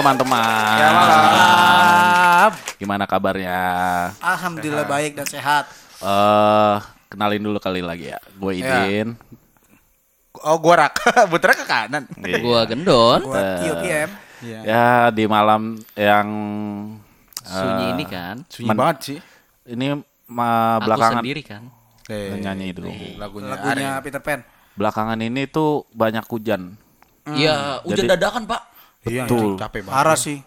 teman-teman. Ya malam. Gimana kabarnya? Alhamdulillah baik dan sehat. Eh, kenalin dulu kali lagi ya. Gue Ya. Idin. Oh gua rak. Putra ke kanan. Iya. Gua gendon. Buat Tio PM. Iya. Ya di malam yang Sunyi eh, ini kan. Sunyi Men- banget sih. Ini ma- Aku belakangan sendiri kan. Eh, nyanyi dulu. lagunya. Lagunya Ari. Peter Pan. Belakangan ini tuh banyak hujan. Iya, hujan Jadi- dadakan, Pak. Iya, Betul. capek banget. Parah sih.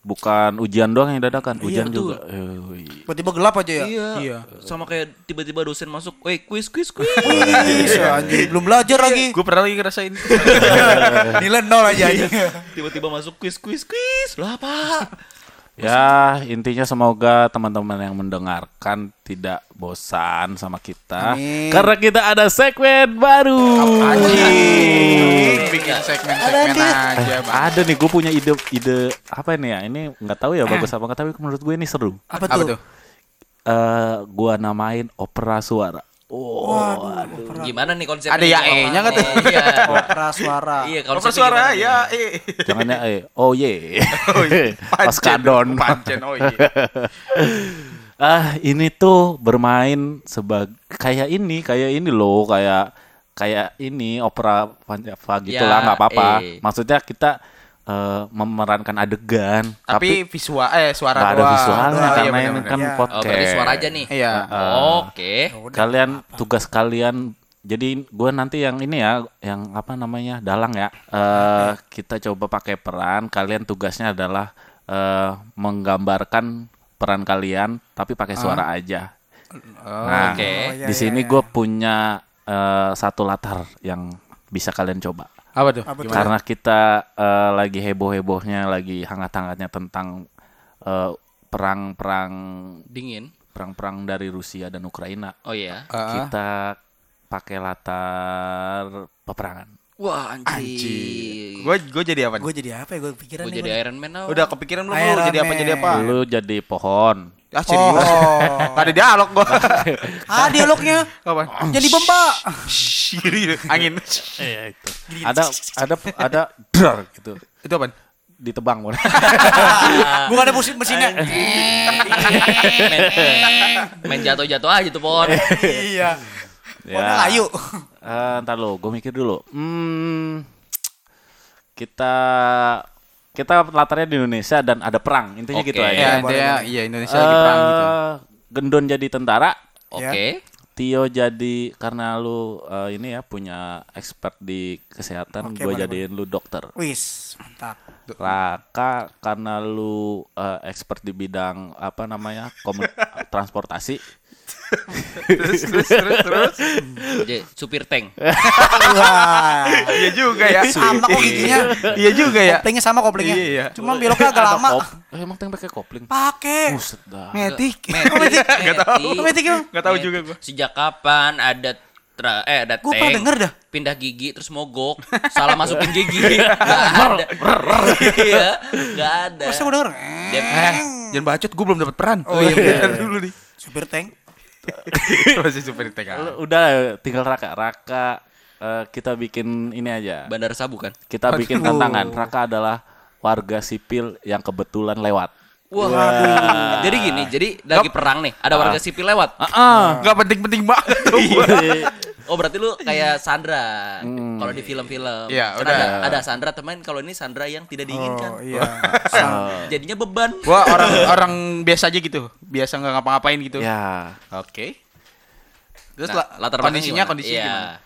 Bukan hujan doang yang dadakan, hujan betul. juga. Eh, Tiba-tiba gelap aja ya. Iya. Iya. Sama kayak tiba-tiba dosen masuk, "Woi, kuis kuis kuis." Wih, anjing belum belajar lagi. Gue pernah lagi ngerasain. Nilai nol aja anjing. tiba-tiba masuk kuis kuis kuis. Lah, Pak. Ya, intinya semoga teman-teman yang mendengarkan tidak bosan sama kita. Amin. Karena kita ada segmen baru. Anjing. Bikin segmen-segmen aja, Bang. Ada nih, gue punya ide ide apa ini ya? Ini nggak tahu ya bagus apa nggak, tapi menurut gue ini seru. Apa Apa tuh? tuh? Eh, gua namain opera suara. Oh, Gimana nih konsepnya? Ada ya E-nya nggak tuh? Iya. Opera suara. Iya, Kalau konsepnya suara ya, eh. jangan ya, eh, oh ye, Oh, iya. Oskadon. Pancen, oh iya. Ah, ini tuh bermain sebagai kayak ini, kayak ini loh, kayak kayak ini opera Vanjava gitu Ya, lah, nggak apa-apa. eh. Maksudnya kita eh, memerankan adegan, Tapi visual eh suara nggak ada doang. visualnya Oh, iya, karena ini benar-benar. kan Iya. Oh, podcast. berarti suara aja nih. Iya. Oke. Kalian tugas kalian jadi gue nanti yang ini ya, yang apa namanya dalang ya. Eh kita coba pakai peran. Kalian tugasnya adalah eh menggambarkan peran kalian, tapi pakai suara aja. Nah, Oke. Oh, iya, di iya, sini iya. gue punya eh, satu latar yang bisa kalian coba. Apa tuh? Apa tuh? Karena kita eh, lagi heboh-hebohnya, lagi hangat-hangatnya tentang eh, perang-perang Dingin. perang-perang dari Rusia dan Ukraina. Oh iya. Ah. Kita pakai latar peperangan. Wah, Anjing. Gue gue jadi apa? Gue jadi apa ya? Gue pikiran Gue jadi gua. Iron Man now. Udah kepikiran belum lu jadi apa jadi apa? Lu jadi pohon. Ah serius. Oh. Tadi dialog gua. Ah dialognya. Apa? Jadi. Shhh, Angin. Iya itu. Ada ada ada dar gitu. Itu apa? Ditebang boleh. Bukan ada mesin mesinnya. main, jatuh-jatuh aja tuh pohon. Iya. ya. Oh, kayu. Eh, ntar lo, gue mikir dulu. Hmm, kita kita latarnya di Indonesia dan ada perang. Intinya Oke. gitu aja. Ya, dia boleh. iya Indonesia lagi perang gitu. Eh, Gendon jadi tentara, Oke. Tio jadi karena lu eh, ini ya punya expert di kesehatan, Oke, gue jadiin lu dokter. Wis, mantap. Raka karena lu eh, expert di bidang apa namanya komun- transportasi, Terus terus terus terus. Jadi supir tank. Wah. Iya juga ya. Sama kok giginya. Iya juga ya. Koplingnya sama koplingnya. Iya, iya. Cuma beloknya agak lama. kop- eh, emang tank pakai kopling? Pakai. Buset dah. Metik. Metik. Gak tahu. Metik emang? Gak tahu juga gua. Sejak kapan ada tra eh ada Gua tank pernah denger dah. pindah gigi terus mogok salah masukin gigi nggak ada iya nggak ada Masa gue denger? Dia- Eh, jangan bacot, gue belum dapat peran. Oh, iya, Bentar iya. dulu nih. Supir tank. Masih super TK. Lu Udah tinggal Raka. Raka eh, kita bikin ini aja. bandar sabu kan Kita bikin tantangan. Raka adalah warga sipil yang kebetulan lewat. Wah, jadi gini, jadi lagi perang nih, ada warga sipil lewat. Ah, Gak penting-penting banget tuh. Oh berarti lu kayak Sandra kalau di film-film. Iya, udah. Ada, ada Sandra teman kalau ini Sandra yang tidak diinginkan. Oh iya. Jadinya beban. Gua orang orang biasa aja gitu. Biasa nggak ngapa-ngapain gitu. ya. Oke. Terus Nah, la- latar kondisinya gimana? kondisinya Iya. gimana?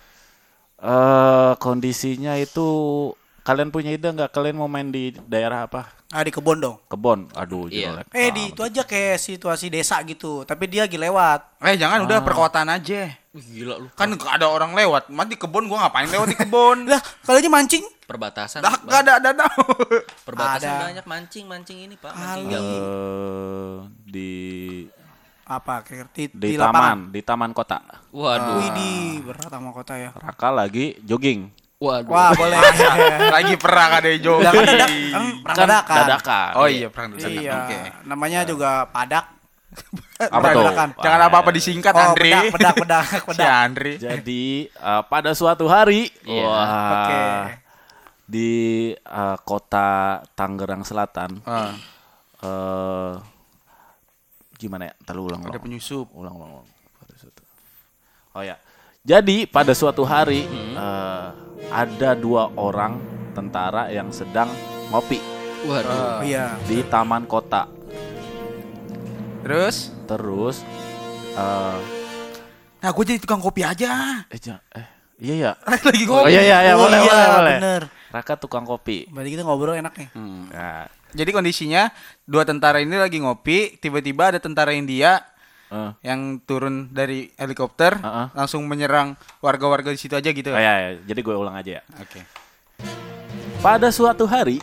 Eh kondisinya itu kalian punya ide nggak kalian mau main di daerah apa? Ah di kebon dong. Kebon. Aduh, Iya. jelek. Eh di itu aja kayak situasi desa gitu. Tapi dia lagi lewat. Eh jangan udah perkotaan aja. Wih, Gila lu. Kan nggak ada orang lewat. Mati kebun gua ngapain lewat di kebun? Lah kalau aja mancing. Perbatasan. Dah Bang. nggak ada danau. Perbatasan Ada. banyak mancing-mancing ini, Pak. Mancing Kali. Eh, di Apa kayak di, di, di taman, lapangan. di taman kota. Waduh. Wih di berat sama kota ya. Raka lagi jogging. Waduh. Wah boleh. Lagi perang ada. Udah kan dadak, kan perang Kan dadakan. dadakan. Oh iya perang dadakan. Iya. Oke. Namanya juga padak. Apa tuh? dadakan. Jangan apa-apa disingkat Oh, Andre. bedak, bedak, bedak, Si. Andre. Jadi eh, pada suatu hari, Iya. wah, Oke. di eh, kota Tangerang Selatan. Ah, eh gimana ya? Terlalu ulang ada ulang. penyusup. ulang ulang. ulang. Oh ya. Jadi pada suatu hari eh, ada dua orang tentara yang sedang ngopi Waduh. Oh, iya. di taman kota. Terus? Terus eh Nah, gue jadi tukang kopi aja. eh, eh iya ya. Lagi Oh ngopi. iya iya iya Oh, boleh iya, boleh boleh. bener. Raka tukang kopi. Berarti kita ngobrol enak nih. Hmm. Nah, Jadi kondisinya dua tentara ini lagi ngopi, tiba-tiba ada tentara India eh, yang turun dari helikopter Heeh. langsung menyerang warga-warga di situ aja gitu. oh, iya, iya. jadi gue ulang aja ya. Oke. Pada suatu hari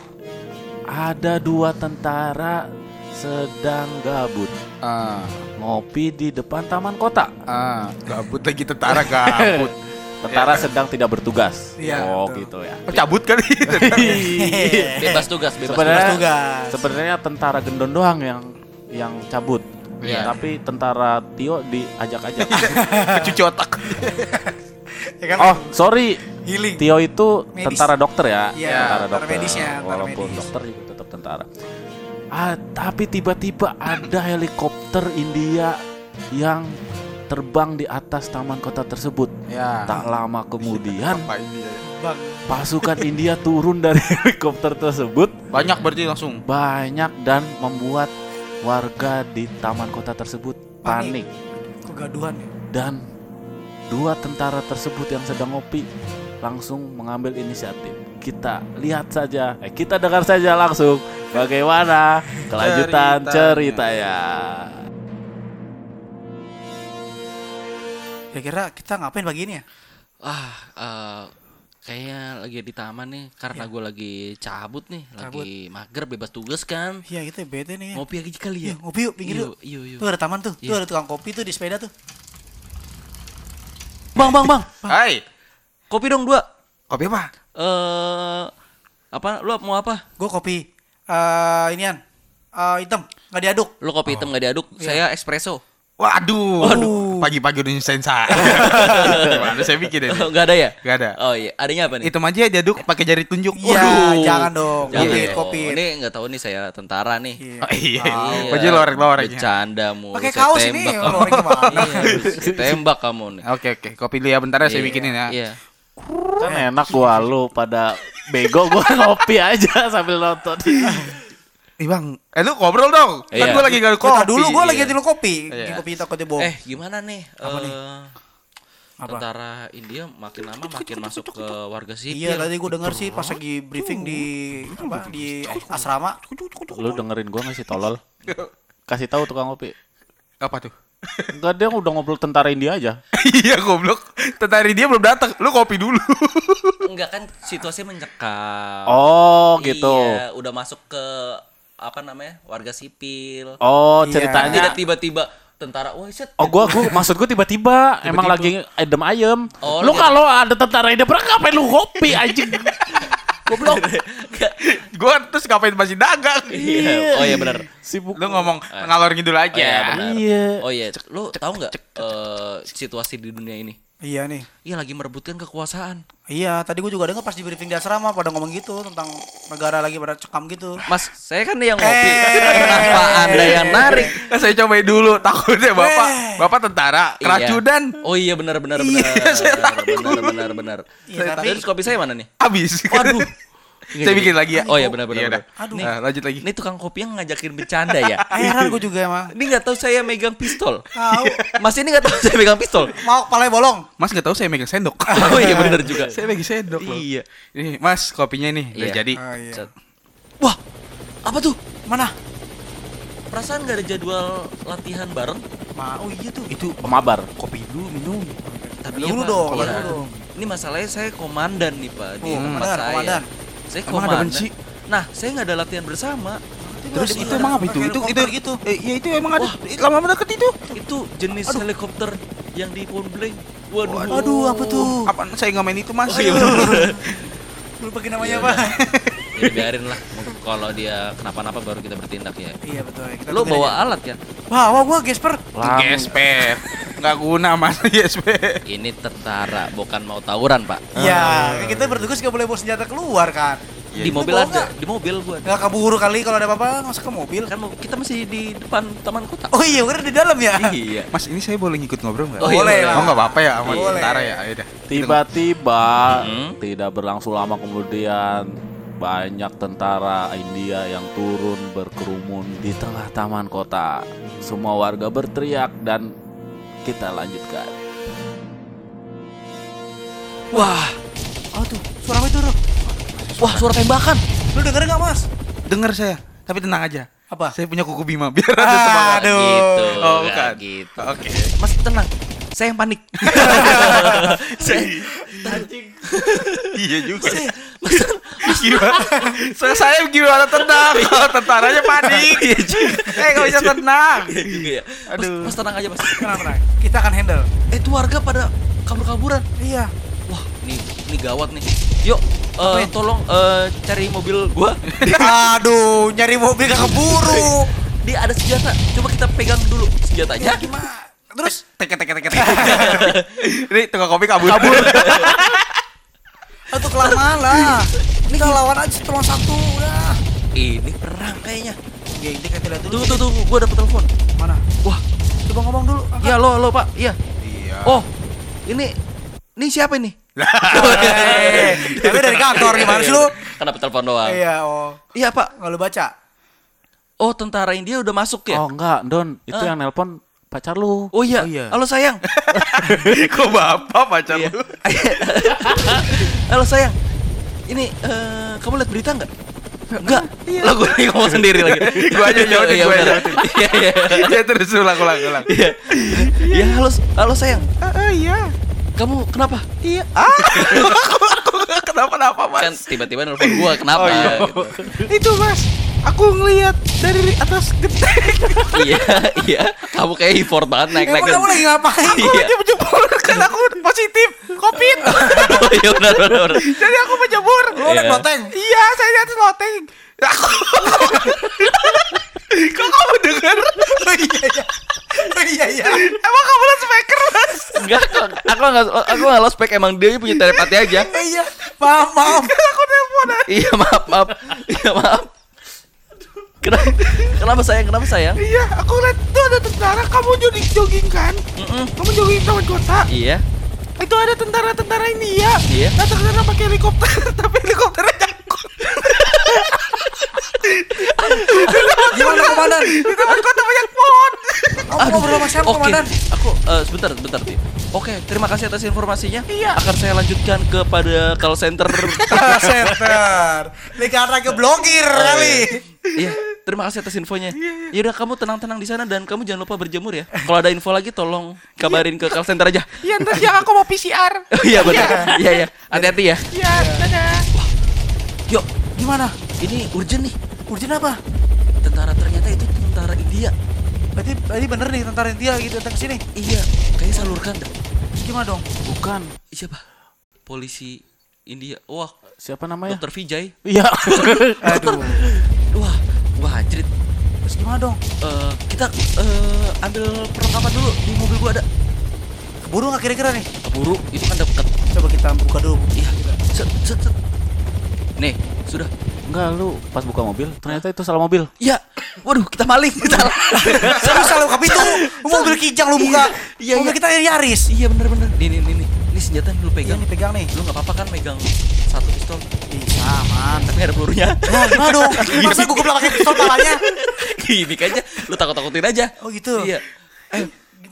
ada dua tentara sedang gabut Ah, ngopi di depan taman kota. ah, gabut lagi tentara gabut. Tentara sedang tidak bertugas. Iya, oh betul. gitu ya. Oh, cabut kali. Bebas tugas, bebas Sebenarnya tugas. tugas. sebenarnya tentara gendon doang yang yang cabut. Iya. Tapi tentara Tio diajak-ajak. Kecuci otak. Ya kan? oh, sorry. healing. Tio itu Medis. tentara dokter ya. Iya, tentara tentara dokter. medisnya, Walaupun medis. dokter juga tetap tentara. Ah, tapi tiba-tiba ada helikopter India yang terbang di atas taman kota tersebut. Ya. Tak lama kemudian pasukan India turun dari helikopter tersebut Banyak berarti langsung. banyak dan membuat warga di taman kota tersebut panik Panik. Kegaduhan ya. dan dua tentara tersebut yang sedang ngopi langsung mengambil inisiatif. Kita lihat saja, eh, kita dengar saja langsung bagaimana kelanjutan Ceritanya. ceritanya. Kira-kira kita ngapain pagi ini ya? Ah, eh, kayaknya lagi di taman nih karena gue lagi cabut nih, lagi mager bebas tugas kan. Iya kita bete nih ya. Ngopi aja kali Iya, ya. ngopi yuk pinggir Iya, yuk. iya, iya. Tuh ada taman tuh. Tuh ada tukang kopi tuh di sepeda tuh. Bang, bang, bang. Hai. Kopi dong dua. Kopi apa? Eh, apa? Lu mau apa? Gue kopi. Eh inian. Eh hitam, nggak diaduk. Lu kopi hitam nggak diaduk, saya espresso. Waduh. Pagi-pagi udah nyusahin saya. Gimana saya bikin ini? Nggak ada ya? Gak ada. Oh iya, adanya apa nih? Hitam aja diaduk pakai jari tunjuk. Iya, Waduh. jangan dong. Jangan Kopi, dong. kopi. Ini nggak tahu nih saya tentara nih. Iya. Oh, iya. Iya. Baju lorek-lorek. ya. Bercanda mulu. Pakai kaos ini, tembak lorek gimana? Iya, tembak kamu nih. Oke oke, kopi dulu ya bentar ya saya Iya, bikinin ya. Iya. Kan enak gua lu pada bego gua ngopi aja sambil nonton. Ih bang, eh lu ngobrol dong. Kan Iya. gue lagi gak Kota kopi. dulu gue lagi iya. ngantin kopi. Iya. Kopi takutnya bohong. Eh, gimana nih? Eh, Apa? Tentara India makin lama makin masuk ke warga sipil. Iya tadi gue denger sih pas lagi briefing di apa di asrama. Lu dengerin gua nggak sih tolol? Kasih tahu tukang ngopi. Apa tuh? Enggak dia udah ngobrol tentara India aja. iya goblok. Tentara dia belum datang. Lu kopi dulu. Enggak kan situasi mencekam. Oh gitu. Iya, udah masuk ke apa namanya? warga sipil. Oh Iya. ceritanya. Tidak tiba-tiba tentara, wah set. Oh gua gua maksud gua tiba-tiba emang lagi adem ayem. Oh, lu kalau ada tentara India berang ngapain lu ngopi anjing? Goblok. gue terus ngapain masih dagang. Iya. Oh iya benar. Sibuk. Lu ngomong ngalor ngidul aja. Oh iya. Iya. Oh iya, lu tahu nggak eh, situasi di dunia ini? Iya nih. Iya lagi merebutkan kekuasaan. Iya, tadi gue juga denger pas di briefing di asrama pada ngomong gitu tentang negara lagi pada cekam gitu. Mas, saya kan yang ngopi. Eh. Kenapa Anda yang narik? Kan saya cobain dulu takutnya bapak Eh. bapak tentara Iya. keracunan Oh iya benar benar benar. benar benar benar. Iya, tapi Terus kopi saya mana nih? habis. Waduh. Saya bikin lagi ya. Oh iya benar benar. Iya, benar. Aduh. Nah, lanjut lagi. Ini tukang kopi yang ngajakin bercanda ya. heran gue juga emang. Ini nggak tahu saya megang pistol. Tahu. Mas ini nggak tahu saya megang pistol. Mau kepalanya bolong. Mas nggak tahu saya megang sendok. Oh iya benar juga. saya megang sendok loh. Iya. Ini Mas kopinya nih udah Iya. jadi. Oh, iya. Wah, apa tuh? Mana? Perasaan gak ada jadwal latihan bareng? Ma, oh iya tuh. Itu Pemabar. kopi dulu minum. Tapi Dulu Pak, dong, iya. dulu dong. Ini masalahnya saya komandan nih Pak di Oh, tempat komandan, saya. komandan. Saya Emang ada benci? Nah, saya nggak ada latihan bersama. Terus itu emang apa itu? Itu itu gitu. Eh, ya itu emang ada lama deket itu. Itu jenis helikopter yang di Point Blank. Waduh. Aduh, apa tuh? Apa saya nggak main itu Mas? iya. Lupa namanya apa? Ya, biarin lah. Kalau dia kenapa-napa baru kita bertindak ya. iya betul. ya. Kita Lo bawa aja. alat kan? Bawa gua gesper. Lang- Gesper. Nggak guna mas ISP. Ini tentara, bukan mau tawuran, Pak. Iya, kita bertugas gak boleh bawa senjata keluar kan. di Itu mobil ada, nggak? di mobil gua. Nggak kaburu kali kalau ada apa-apa masa ke mobil. Kan kita masih di depan taman kota. Oh iya, udah di dalam ya. Iya. Mas ini saya boleh ngikut ngobrol nggak? Oh, iya, boleh lah. Oh nggak apa-apa ya sama Boleh. tentara ya. Ayo dah. Tiba-tiba Hmm. tidak berlangsung lama kemudian banyak tentara India yang turun berkerumun di tengah taman kota. Semua warga berteriak dan kita lanjutkan. Wah, Oh tuh, suara apa itu, Bro? wah suara tembakan. Lu denger nggak, Mas? Dengar saya, tapi tenang aja. Apa? Saya punya kuku bima biar ada semangat. Aduh. Gitu. Oh, bukan. gitu. Oke. Mas tenang. Saya yang panik. saya Iya juga. gimana? Saya saya gimana tenang? Kalau tentaranya panik. Iya juga. Eh nggak bisa tenang. Iya juga ya. Mas, Aduh. mas tenang aja, Mas. Tenang, tenang. Kita akan handle. Eh, itu warga pada kabur-kaburan. Iya. Wah, ini ini gawat nih. Yuk, eh, tolong eh, cari mobil gua. Aduh, nyari mobil gak keburu. Dia ada senjata. Coba kita pegang dulu senjatanya. Ya gimana? Terus Teke teke teke teke. Ini tukang kopi kabur. kabur. Atau kelamaan lah. Ini kita lawan aja cuma satu udah. Ini perang kayaknya. Ya ini kita lihat dulu. Tunggu, tunggu, tunggu. Gua dapet telepon. Mana? Wah, Coba ngomong dulu. angkat. ya lo, lo, Pak. Iya. Iya. Oh, ini ini siapa ini? Eh, Tapi dari kantor gimana sih lu? Kan dapet telepon doang. Iya, oh. Iya, Pak. Nggak lu baca? Oh, tentara India udah masuk ya? Oh enggak, Don, itu Ah. yang nelpon pacar lu. Oh iya. Oh, iya. Halo sayang. Kok bapak pacar Iya. lu? Halo sayang. Ini eh, kamu lihat berita nggak? Enggak. Lah gue lagi ngomong sendiri lagi. Gua aja nyautin, Iya gua benar. nyautin. Iya iya. Iya terus ulang ulang ulang. Iya. Ya halo halo sayang. Ah iya. Kamu kenapa? Iya. Ah. Kenapa kenapa Kan mas? tiba-tiba nelfon gua kenapa? Oh, iya. gitu. Itu mas. Aku ngelihat dari atas genteng. iya iya. Kamu kayak import banget naik naik. Kamu lagi ngapain? Aku Iya. lagi menjemur kan aku positif covid. Oh iya benar benar. Jadi aku menjemur. Lu liat Iya. loteng? Iya, saya lihat loteng. Aku. Kok kamu dengar? Oh iya iya. Oh iya iya. Emang kamu lihat speaker mas? Enggak kok. Aku enggak aku enggak lost spek emang dia punya telepati aja. Oh iya. Maaf maaf. Aku telepon. Iya maaf maaf. Iya maaf. Kenapa, kenapa sayang? Kenapa sayang? Iya, aku lihat tuh ada tentara. Kamu jogging jogging kan? Mm-mm. Kamu jogging taman kota. Iya. Itu ada tentara-tentara India. Iya. Datang ke sana pakai helikopter, tapi helikopternya jangkut. Gimana komandan? Di taman kota banyak pohon. Kamu ngobrol sama siapa komandan? aku eh, sebentar, sebentar, Ti. Oke, terima kasih atas informasinya. Iya. Akan saya lanjutkan kepada call center. Center. Ini karena ke blogir kali. iya, terima kasih atas infonya. Ya udah kamu tenang-tenang di sana dan kamu jangan lupa berjemur ya. Kalau ada info lagi tolong kabarin ke call center aja. Iya, ntar siang aku mau PCR. Oh, iya benar. Iya iya. Hati-hati ya. Iya, dadah. Yuk, Gimana? ini urgent nih. Urgent apa? Tentara ternyata itu tentara India. Berarti berarti bener nih tentara India gitu datang ke sini. Iya, kayaknya salurkan dah. Gimana dong? Bukan. Siapa? Polisi India. Wah, Siapa namanya? Dokter Vijay. Iya. Aduh. Wah, wah anjrit. Terus gimana dong? Eh, kita eh, ambil perlengkapan dulu di mobil gua ada. Keburu nggak kira-kira nih? Keburu, itu kan deket. Coba kita buka dulu. Iya, set, set, set. Nih, sudah. Enggak, lu pas buka mobil, ternyata itu salah mobil. Iya. Waduh, kita maling. Kita salah buka pintu. Lu mobil kijang lu buka. Iya, Mobil iya. kita Yaris. iya bener-bener. Nih, nih, nih, senjata nih lu Iya pegang. nih pegang nih. Lu nggak apa-apa kan megang satu pistol? Bisa aman. Tapi nggak ada pelurunya. Nah, gimana dong? Masa gue kebelah pakai pistol palanya? Gini aja, lu takut-takutin aja. Oh gitu. Iya. Eh,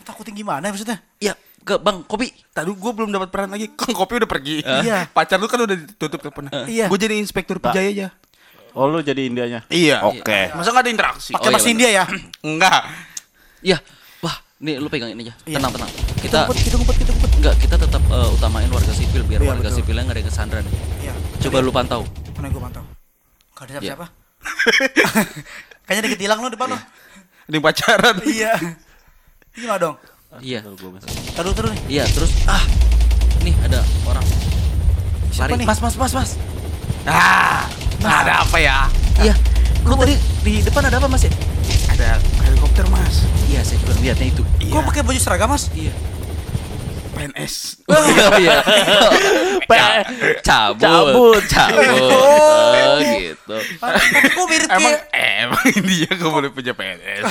takutin gimana ya maksudnya? Iya, ke Bang Kopi. Tadi gue belum dapat peran lagi. Kang Kopi udah pergi. Iya. Pacar lu kan udah ditutup teleponnya. Iya. Gue jadi inspektur Pak. Pijaya aja. Oh, lu jadi Indianya. Iya. Oke. Masa nggak ada interaksi? Pakai iya, bahasa. India ya? Enggak. Iya. Nih lu pegang ini aja. Iya. Tenang, tenang. Kita Kita ngumpet, kita ngumpet, kita ngumpet. enggak, kita tetap eh, utamain warga sipil biar Iya, warga betul. sipilnya nggak ada yang kesandra nih. Iya. Coba lu pantau. Mana gue pantau? Gak ada siapa-siapa. Kayaknya dikit hilang lo depan lo. Yang pacaran. Iya. Gimana dong? Iya. Terus nih. Iya, terus ah. Nih ada orang. Siapa Lari. nih? Mas, mas, mas, mas. Ah, ada apa ya? Iya. Lu tadi di depan ada apa, Mas ya? Ada helikopter mas. Iya, saya juga Niatnya itu. Kok pakai baju seragam mas? Iya. PNS. Iya. Pe- cabut. Cabut. Cabut. Oh, gitu. Tapi kok mirip Emang kayak emang dia gak boleh punya PNS.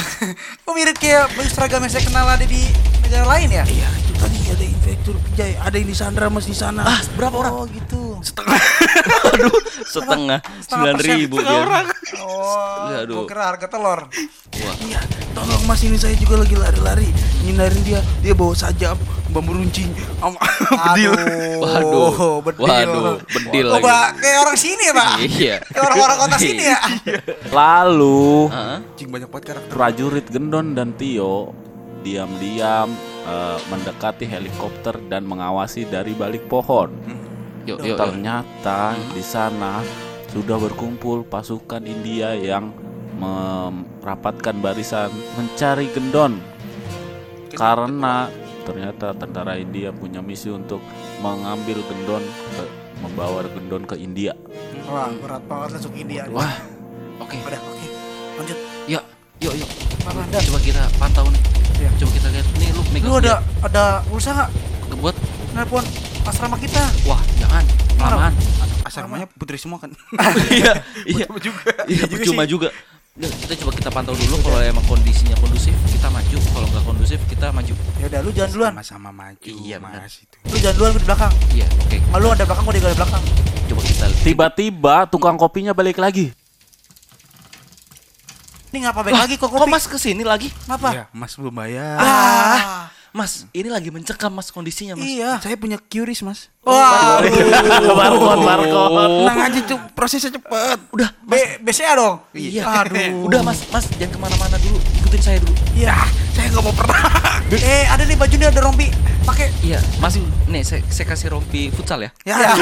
Kok mirip kayak baju seragam yang saya kenal ada di negara lain ya? Iya tadi ada inspektur Pijay, ada yang di Sandra mas di sana. Ah, berapa orang? Oh gitu. Aduh, setengah Setengah sembilan ribu Setengah dia. orang. Oh, Iya, aduh. gua kira harga telur. Wah, Iya, tolong mas ini saya juga lagi lari-lari ngindarin dia. Dia bawa sajam, bambu runcing, sama bedil. Waduh. bedil. Waduh, bedil Oh, lagi. Pak, kayak orang sini ya, Pak? Iya. Kayak orang-orang kota sini ya? Lalu Heeh. Anjing banyak banget karakter. prajurit Gendon dan Tio diam-diam eh, mendekati helikopter dan mengawasi dari balik pohon. Yuk, yuk, yuk. Ternyata di sana sudah berkumpul pasukan India yang merapatkan barisan mencari Gendon karena ternyata tentara India punya misi untuk mengambil Gendon ke- membawa Gendon ke India. Wah, berat banget masuk India. Wah. Oke. Udah, oke. Lanjut. Yuk, yuk, yuk. Coba kita pantau nih. Iya. Coba kita lihat. Nih lu megang Lu ada ada pulsa nggak? dia. buat Nelpon asrama kita. wah, jangan. Kelamaan. Asal namanya putri semua kan. Iya, iya. Juga. Iya, percuma juga. Nah, kita coba kita pantau dulu kalau emang kondisinya kondusif kita maju, kalau nggak kondusif kita maju. Ya udah, lu jalan duluan. Sama-sama maju. Iya, benar. mas itu. Lu jalan duluan, gue di belakang. Iya, oke. Kalau lu ada belakang, gue di belakang. Coba kita Tiba-tiba tukang kopinya balik lagi. Ini ngapa balik lagi kok Kok? Mas ke sini lagi? Kenapa? Iya, mas belum bayar. Ah, Mas, ini lagi mencekam Mas kondisinya Mas. iya. Saya punya QRIS mas. Wah, Barcode, barcode. Tenang aja tuh, prosesnya cepet. Udah, B BCA dong. Iya. Aduh. Udah Mas, Mas jangan ke mana-mana dulu. Ikutin saya dulu. Iya. Saya nggak mau pernah. Eh, ada nih baju nih ada rompi. Pakai. Iya, Mas. Nih, saya, saya kasih rompi futsal ya. Ya.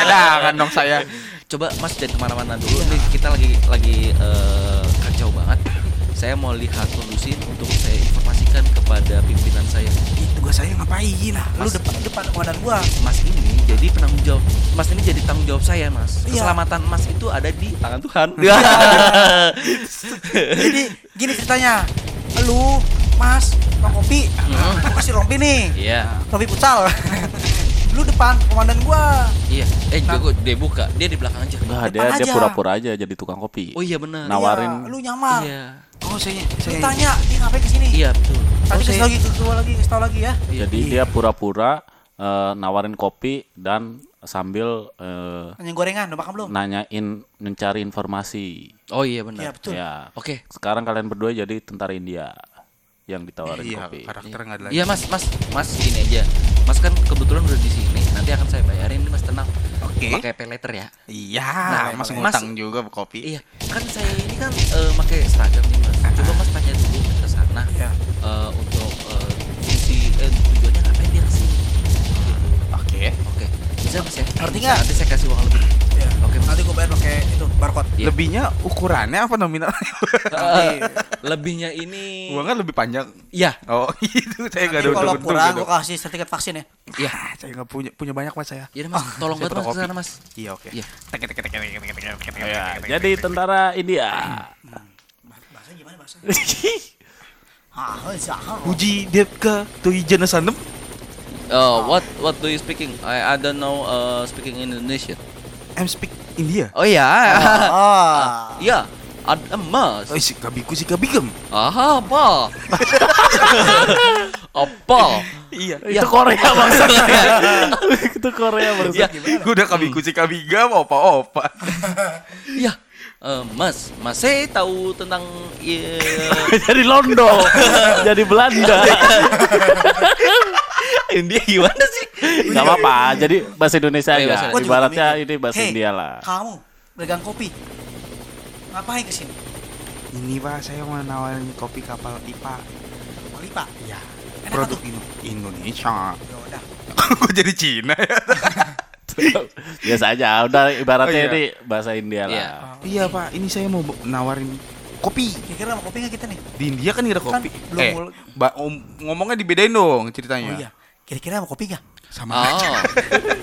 Dadangan dong saya. Coba Mas jangan ke mana-mana dulu. Nih, kita lagi lagi eh, kacau banget. Saya mau lihat kondisi untuk saya informasikan kepada pimpinan saya. Ih, tugas saya ngapain? Lu depan depan komandan gua. Mas ini jadi penanggung jawab. Mas ini jadi tanggung jawab saya, Mas. Iya. Keselamatan Mas itu ada di tangan Tuhan. Jadi gini ceritanya. Lu, Mas, Bang Kopi, gua kasih rompi nih. Iya. Rompi futsal. lu depan komandan gua. Iya. Eh, jago dia buka. Dia di belakang aja. Enggak, dia Depan dia aja. pura-pura aja jadi tukang kopi. Oh iya benar. Nawarin. Iya, lu nyamar. Iya. Oh saya Lu saya tanya, dia ngapain ke sini? Iya, betul. Tadi Oh, kasih saya- lagi ke gua lagi, kasih tau lagi ya. Jadi dia pura-pura eh, nawarin kopi dan sambil eh, Nanya gorengan, udah makan belum? nanyain mencari informasi. Oh iya benar. Iya, betul. Ya. Oke. Sekarang kalian berdua jadi tentara India yang ditawarin Iya, kopi. karakter nggak ada lagi. Iya mas, mas, mas gini aja. Mas kan kebetulan udah di sini. Nanti akan saya bayarin mas tenang. Oke. Pakai pay letter ya. Iya, Nah, mas Mas- ngutang juga kopi. Iya. Kan saya ini kan eh, pakai seragam nih mas. Coba mas tanya dulu ke sana. Iya. eh, untuk eh, fungsi eh, tujuannya ngapain dia ke sini. Gitu. Oke. Bisa mas ya. Ngerti nggak? Nanti saya kasih uang lebih. Iya. Oke. Nanti gua bayar pakai itu barcode. Iya. Lebihnya ukurannya apa nominal? Eh, lebihnya ini. Uangnya lebih panjang. Iya. Oh, itu saya nggak ada kalau untung kurang gitu. gua kasih sertifikat vaksin ya. Iya. Ah, saya nggak punya punya banyak mas saya. Iya mas, tolong saya bantu mas ke sana mas. Iya oke. Iya. Ya, jadi tentara India. Bahasa gimana bahasa? Ah. Uji Depka Tuijana Sanem. Uh, what what do you speaking? I I don't know uh, speaking Indonesian. I'm speak India. Oh ya. Ah. Ya, ada mas. Oh, si kabiku si kabigem. Ah, apa? apa? Iya. Itu Korea maksudnya. itu Korea maksudnya. Ya, Udah kabiku si kabigem opa-opa. ya. Eh, mas, mas saya tahu tentang ya, jadi Londo. jadi Belanda. India gimana sih? Gak apa-apa. Jadi bahasa Indonesia Iya, bahasa aja. Ibaratnya mikir. ini bahasa Hei, India lah. Kamu pedagang kopi. Ngapain ke sini? Ini pak saya mau nawarin kopi kapal IPA. Kopi Pak. Ya. Enak Produk tuh. Indo- Indonesia. Ya udah. Kok jadi Cina ya? Biasa aja. Udah ibaratnya Oh, iya. ini bahasa India Iya. lah. iya pak, ini saya mau nawarin kopi. Kira-kira mau kopi nggak kita nih? Di India kan nggak ada Kan kopi. belum eh, ba- om- ngomongnya dibedain dong ceritanya. Oh iya. Kira-kira mau kopi nggak? Sama aja. Ah.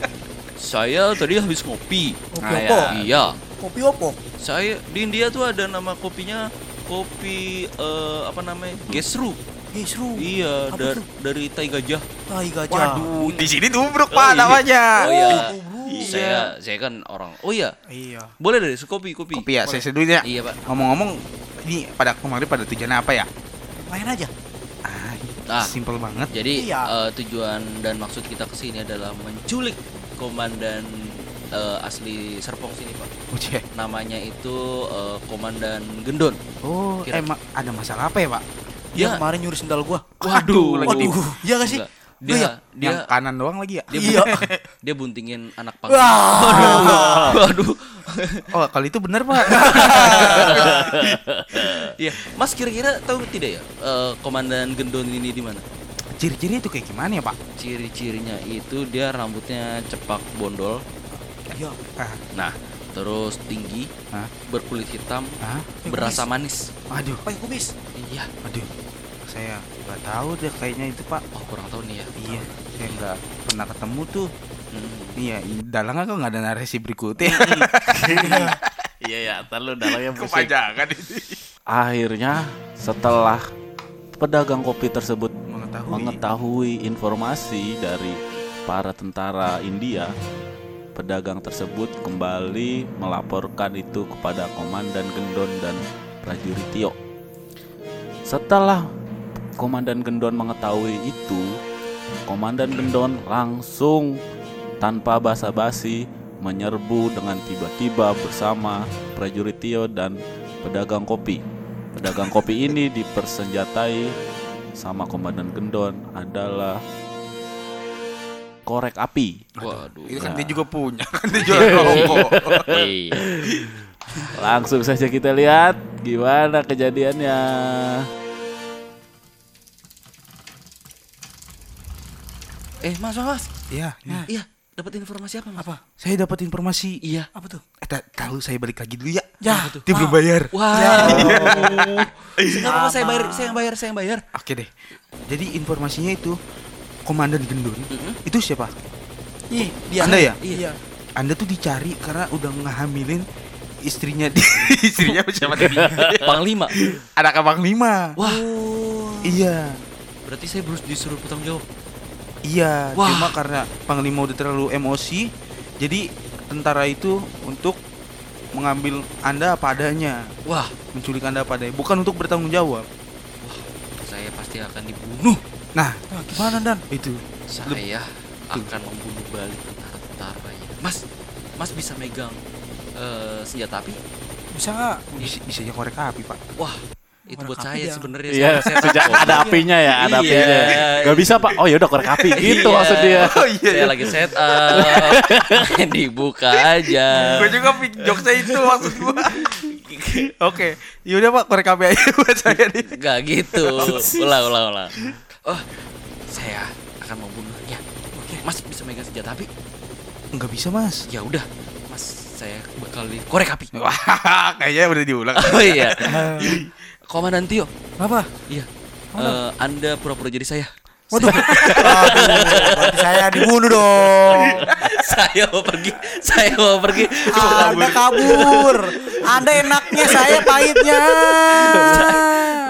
saya tadi habis ngopi. Kopi Ah, opo? ya. Iya. Kopi opo? Saya di India tuh ada nama kopinya kopi eh, apa namanya? Gesru. Gesru. Iya, Apa dar- tuh? dari Tai Gajah. Tai gajah. Waduh, di sini tubruk Oh, pak iya. namanya. Oh iya. Iya. Saya saya kan orang. Oh iya. Iya. Boleh deh kopi kopi. Kopi ya, saya seduh ya. Iya, Pak. Ngomong-ngomong, ini pada kemarin pada tujuan apa ya? Main aja. Ah, Ah. simple banget. Jadi Iya. eh, tujuan dan maksud kita ke sini adalah menculik komandan eh, asli Serpong sini, Pak. Uce. Namanya itu eh, Komandan Gendon. Oh, Kira- emang ada masalah apa ya, Pak? Dia Ya. kemarin nyuri sendal gua. Waduh, lagi Waduh. Iya gak sih? Dia ya? dia yang kanan doang lagi ya? dia, Iya. dia buntingin anak pang. Wah. Waduh. Oh, kalau itu benar, Pak. Iya, Mas kira-kira tahu tidak ya eh, Komandan Gendon ini di mana? Ciri-ciri itu kayak gimana ya, Pak? Ciri-cirinya itu dia rambutnya cepak bondol. Iya. Ah, Nah, terus tinggi, Hah? berkulit hitam, ah, berasa manis. aduh, Pakai kumis. Iya. aduh. Saya nggak tahu deh kayaknya itu, Pak. Oh, kurang tahu nih ya. Iya, saya nggak pernah ketemu tuh. Hmm. Iya, dalangnya kok nggak ada narasi berikutnya. Iya ya, ntar lu dalangnya pusing. Kepanjangan ini. Akhirnya setelah pedagang kopi tersebut Mengetahui. mengetahui informasi dari para tentara India, pedagang tersebut kembali melaporkan itu kepada Komandan Gendon dan prajurit Tio. Setelah Komandan Gendon mengetahui itu, Komandan Gendon langsung tanpa basa-basi menyerbu dengan tiba-tiba bersama prajurit Tio dan pedagang kopi. Pedagang kopi ini dipersenjatai sama Komandan Gendon adalah korek api. Waduh. Itu kan Nah. dia juga punya, kan dia jual rokok. Iya. Langsung saja kita lihat gimana kejadiannya. Eh, Mas, Mas. Iya, Nah. Iya, dapat informasi apa, Mas? Apa? saya dapat informasi. Iya. Apa tuh? Eh, ta- tahu saya balik lagi dulu ya. Ya. Dia belum bayar. Wow. Ya. Enggak apa-apa, saya bayar, saya yang bayar, saya yang bayar. Oke deh. Jadi informasinya itu Komandan Gendon itu siapa? Ih, dia. Anda ya? Iya. Anda tuh dicari karena udah ngehamilin istrinya di istrinya siapa tadi? Panglima. Anak abang lima. Wah, Oh. Iya. berarti saya harus disuruh bertanggung jawab. Iya, Wah. cuma karena Panglima udah terlalu emosi, jadi tentara itu untuk mengambil Anda apa adanya, Wah, menculik Anda apa adanya, bukan untuk bertanggung jawab. saya pasti akan dibunuh. Nah, Nah, gimana Dan? itu. Saya akan membunuh balik tentara-tentaranya. Mas, Mas bisa megang eh, senjata api? Bisa nggak? Bisa, bisa aja korek api, Pak. Wah, itu Korek buat saya sebenarnya. Iya, saya- saya sejak ada apinya ya, ada Iya. apinya. Gak bisa pak. Oh ya udah korek api gitu Iya. maksud dia. Oh iya, Saya lagi set up. Dibuka aja. Gue juga pick jokesnya itu maksud gua. Oke, yaudah Pak, korek api aja buat saya nih. Gak gitu. Ulang, ulang, ulang. Oh, saya akan membunuhnya. Oke, Mas bisa megang senjata api? Enggak bisa, Mas. Ya udah, Mas saya bakal korek api. Wah, kayaknya udah diulang. Oh iya. Komandan Tio. Apa? Iya. Eh, anda pura-pura jadi saya. Waduh. Waduh, berarti saya dibunuh dong. saya mau pergi. Saya mau pergi. Anda kabur. Anda enaknya, saya pahitnya.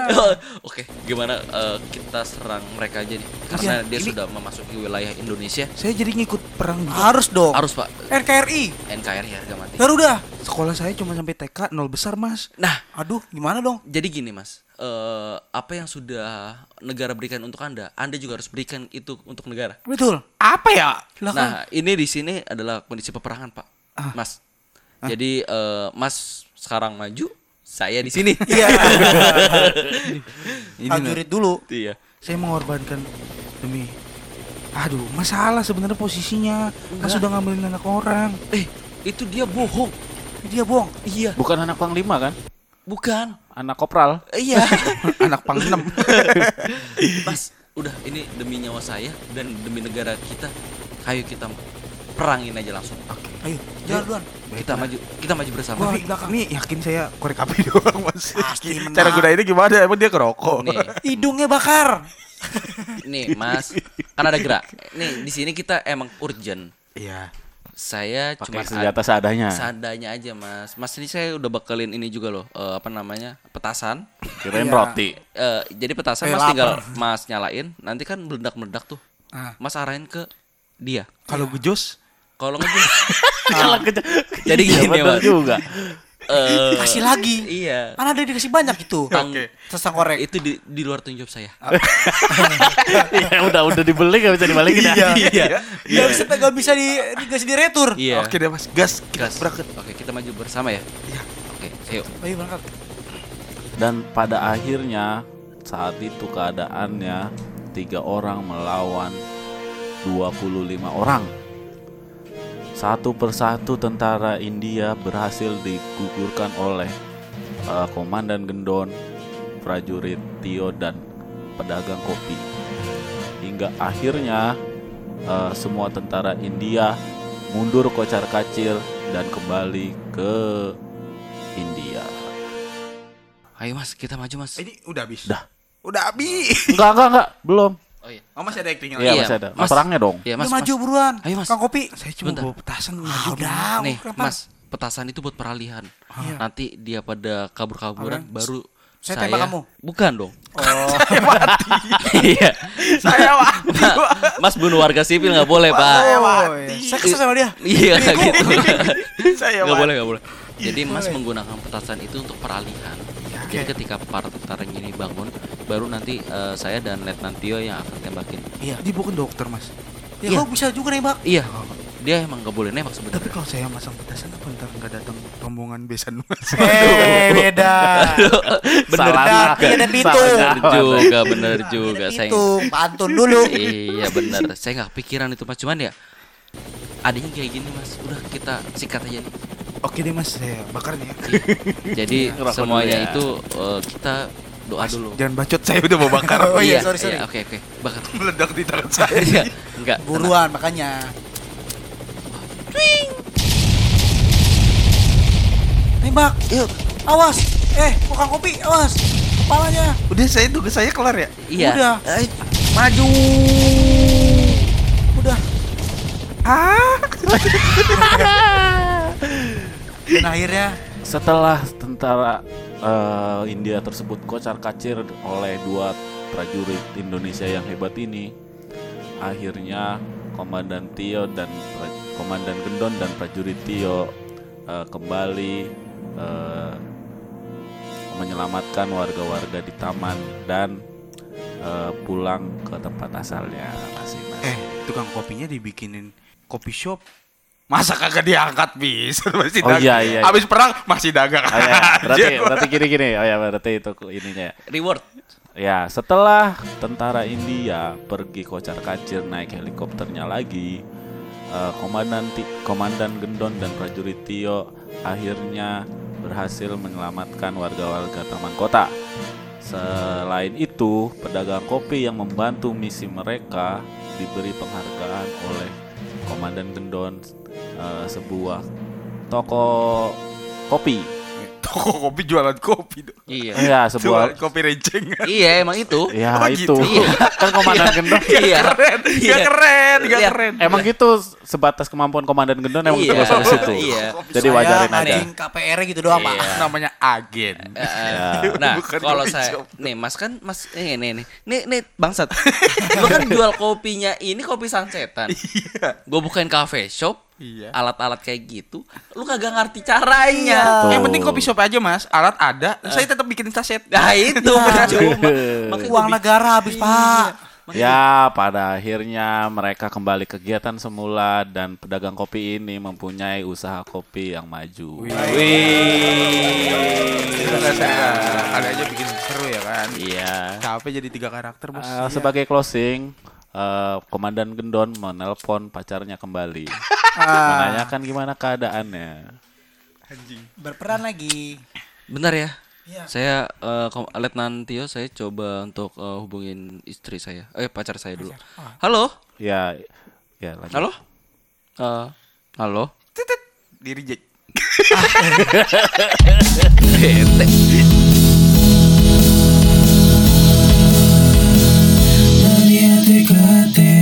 Oke, gimana eh, kita serang mereka aja nih? Karena Iya, dia ini- sudah memasuki wilayah Indonesia. Saya jadi ngikut perang juga. Harus dong. Harus Pak. NKRI. NKRI harga mati. Garuda. Sekolah saya cuma sampai TK nol besar, Mas. Nah, Aduh, gimana dong? jadi gini Mas. Eh, apa yang sudah negara berikan untuk Anda, Anda juga harus berikan itu untuk negara. Betul. Apa ya? Silakan. Nah, ini di sini adalah kondisi peperangan, Pak. Ah. Mas. Jadi eh, Mas sekarang maju, saya di sini. Iya. Ini Prajurit dulu. Iya. saya mengorbankan demi aduh masalah sebenarnya posisinya Enggak. sudah ngambilin anak orang Eh, itu dia bohong. Dia bohong. Iya, Bukan anak panglima kan? bukan. Anak kopral. Iya. anak pang enam Mas, udah ini demi nyawa saya dan demi negara kita. Ayo kita perangin aja langsung. Ayo, jalan duluan. Kita maju, kita maju bersama. Di belakang. ini yakin saya korek api doang mas Pasti menang. cara gunainnya gimana emang dia kerokok Nih, Hidungnya bakar. nih Mas, kan ada gerak. Nih di sini kita emang urgent. iya Saya Pakai cuma senjata seadanya. seadanya aja, Mas. Mas ini saya udah bekelin ini juga loh, eh, apa namanya? petasan. Kirain Iya. roti. Eh, jadi petasan Eh, Mas tinggal. Mas nyalain, nanti kan meledak-meledak tuh. Ah. Mas arahin ke dia. Kalau gejos Kalau ngejus Kalau keja- Jadi Iya, gini, bener Mas. juga. eh Kasih lagi. Iya. Kan ada dikasih banyak itu. Tang- Sesang korek. Itu di, di luar tanggung jawab saya. Iya, udah udah dibeli gak bisa dibalikin ya. Iya. Gak bisa gak bisa di dikasih di retur. Iya. Oke deh mas, gas. Gas. Berangkat. Oke, kita maju bersama ya. Iya. Oke, ayo. Ayo berangkat. Dan pada akhirnya saat itu keadaannya tiga orang melawan 25 orang. Satu persatu tentara India berhasil digugurkan oleh eh, komandan Gendon, prajurit Tio dan pedagang kopi. Hingga akhirnya eh, semua tentara India mundur kocar kacir dan kembali ke India. Ayo Mas, kita maju Mas. Ini udah habis. Dah. Udah habis. Enggak, enggak, enggak, belum. Oh iya. Oh masih ada actingnya Iya, lagi. Iya, masih ada. Mas. Perangnya dong. Iya, Mas, maju Mas. buruan. Ayo, Mas. Kang kopi. Saya cuma Bentar. bawa petasan maju. Ah, udah. Nih, kenapa? Mas, petasan itu buat peralihan. Iya. Nanti dia pada kabur-kaburan baru Saya tembak kamu. Bukan dong. Oh. Iya. Saya mati. Ma- Mas bunuh warga sipil nggak boleh, Pak. Saya Oh, mati. iya. Saya kesel sama dia. Iya, kayak gitu. Saya Nggak mati. boleh, nggak boleh. Jadi Mas menggunakan petasan itu untuk peralihan. Jadi Oke. ketika para tentara ini bangun, baru nanti eh, saya dan Letnan Tio yang akan tembakin. Iya. Dia bukan dokter mas. Ya Iya. kok bisa juga nembak. Iya. Dia emang nggak boleh nembak Tapi sebenarnya. kalau saya masang petasan apa ntar nggak datang rombongan besan mas. Eh, beda. Bener Salah juga. Ada pitung. Bener juga, bener juga. Saya Itu pantun dulu. Iya benar. Saya nggak pikiran itu mas. Cuman ya adanya kayak gini mas. Udah kita sikat aja nih. Oke deh mas, saya bakar nih ya. Jadi semuanya ya. itu eh, kita doa dulu. Jangan bacot, saya udah mau bakar. Oh iya, sorry, sorry. Iya, Oke oke. Bakar. Meledak di tangan saya. Iya. Enggak. Buruan makanya. Tembak. Yuk. Awas. Eh, Kang kopi? Awas. Kepalanya. Udah saya tugas saya kelar ya. Iya. Udah. Eh, maju. Udah. Ah. Dan akhirnya Setelah tentara eh, India tersebut kocar kacir oleh dua prajurit Indonesia yang hebat ini, akhirnya Komandan Tio dan Komandan Gendon dan prajurit Tio eh, kembali eh, menyelamatkan warga-warga di taman dan eh, pulang ke tempat asalnya masing-masing. Eh, tukang kopinya dibikinin kopi shop. Masa kagak diangkat bisa masih Oh, dagang. iya, iya, iya. Habis perang masih dagang. Oh, ya, berarti berarti gini-gini. Oh ya, berarti itu ininya. Reward. Ya, setelah tentara India pergi kocar kacir naik helikopternya lagi, eh, komandan Ti- komandan Gendon dan prajurit Tio akhirnya berhasil menyelamatkan warga-warga taman kota. Selain itu, pedagang kopi yang membantu misi mereka diberi penghargaan oleh komandan Gendon eh, sebuah toko kopi. Toko kopi jualan kopi tuh. Iya. Ya, Jualan sebuah kopi rencengan. iya emang itu. Ya Oh, itu gitu. kan komandan Gendon Iya. Keren, Iya. gak keren, gak Iya. keren. Emang gitu sebatas kemampuan komandan Gendon emang Iya, itu sampai situ. iya. Jadi wajarin aja. anjing KPR gitu doang, Pak. Iya. Namanya agen. Eh, eh, Nah, Bukan kalau kopi saya nih Mas kan Mas nih nih nih. Nih nih bangsat. Gua kan jual kopinya ini kopi sunsetan. Iya. Gue bukain cafe shop. Iya. Alat-alat kayak gitu. Lu kagak ngerti caranya. Tuh. Yang penting kopi shop aja mas, alat ada, saya tetap bikin saset. Nah, itu percuma. Makanya Uang negara habis, Pak. Ya, pada akhirnya mereka kembali kegiatan semula dan pedagang kopi ini mempunyai usaha kopi yang maju. Wih, kali aja bikin seru ya kan. Iya. Capek jadi tiga karakter bos. Eh, sebagai closing, eh, Komandan Gendon menelpon pacarnya kembali, menanyakan gimana keadaannya. Berperan lagi. Bentar ya. Iya. Saya eh, Kom- Letnan Tio saya coba untuk eh, hubungin istri saya. Eh pacar saya dulu. Halo? Ya, ya lanjut. Halo? Eh, halo? Titit, di reject. Bete. गाते गाते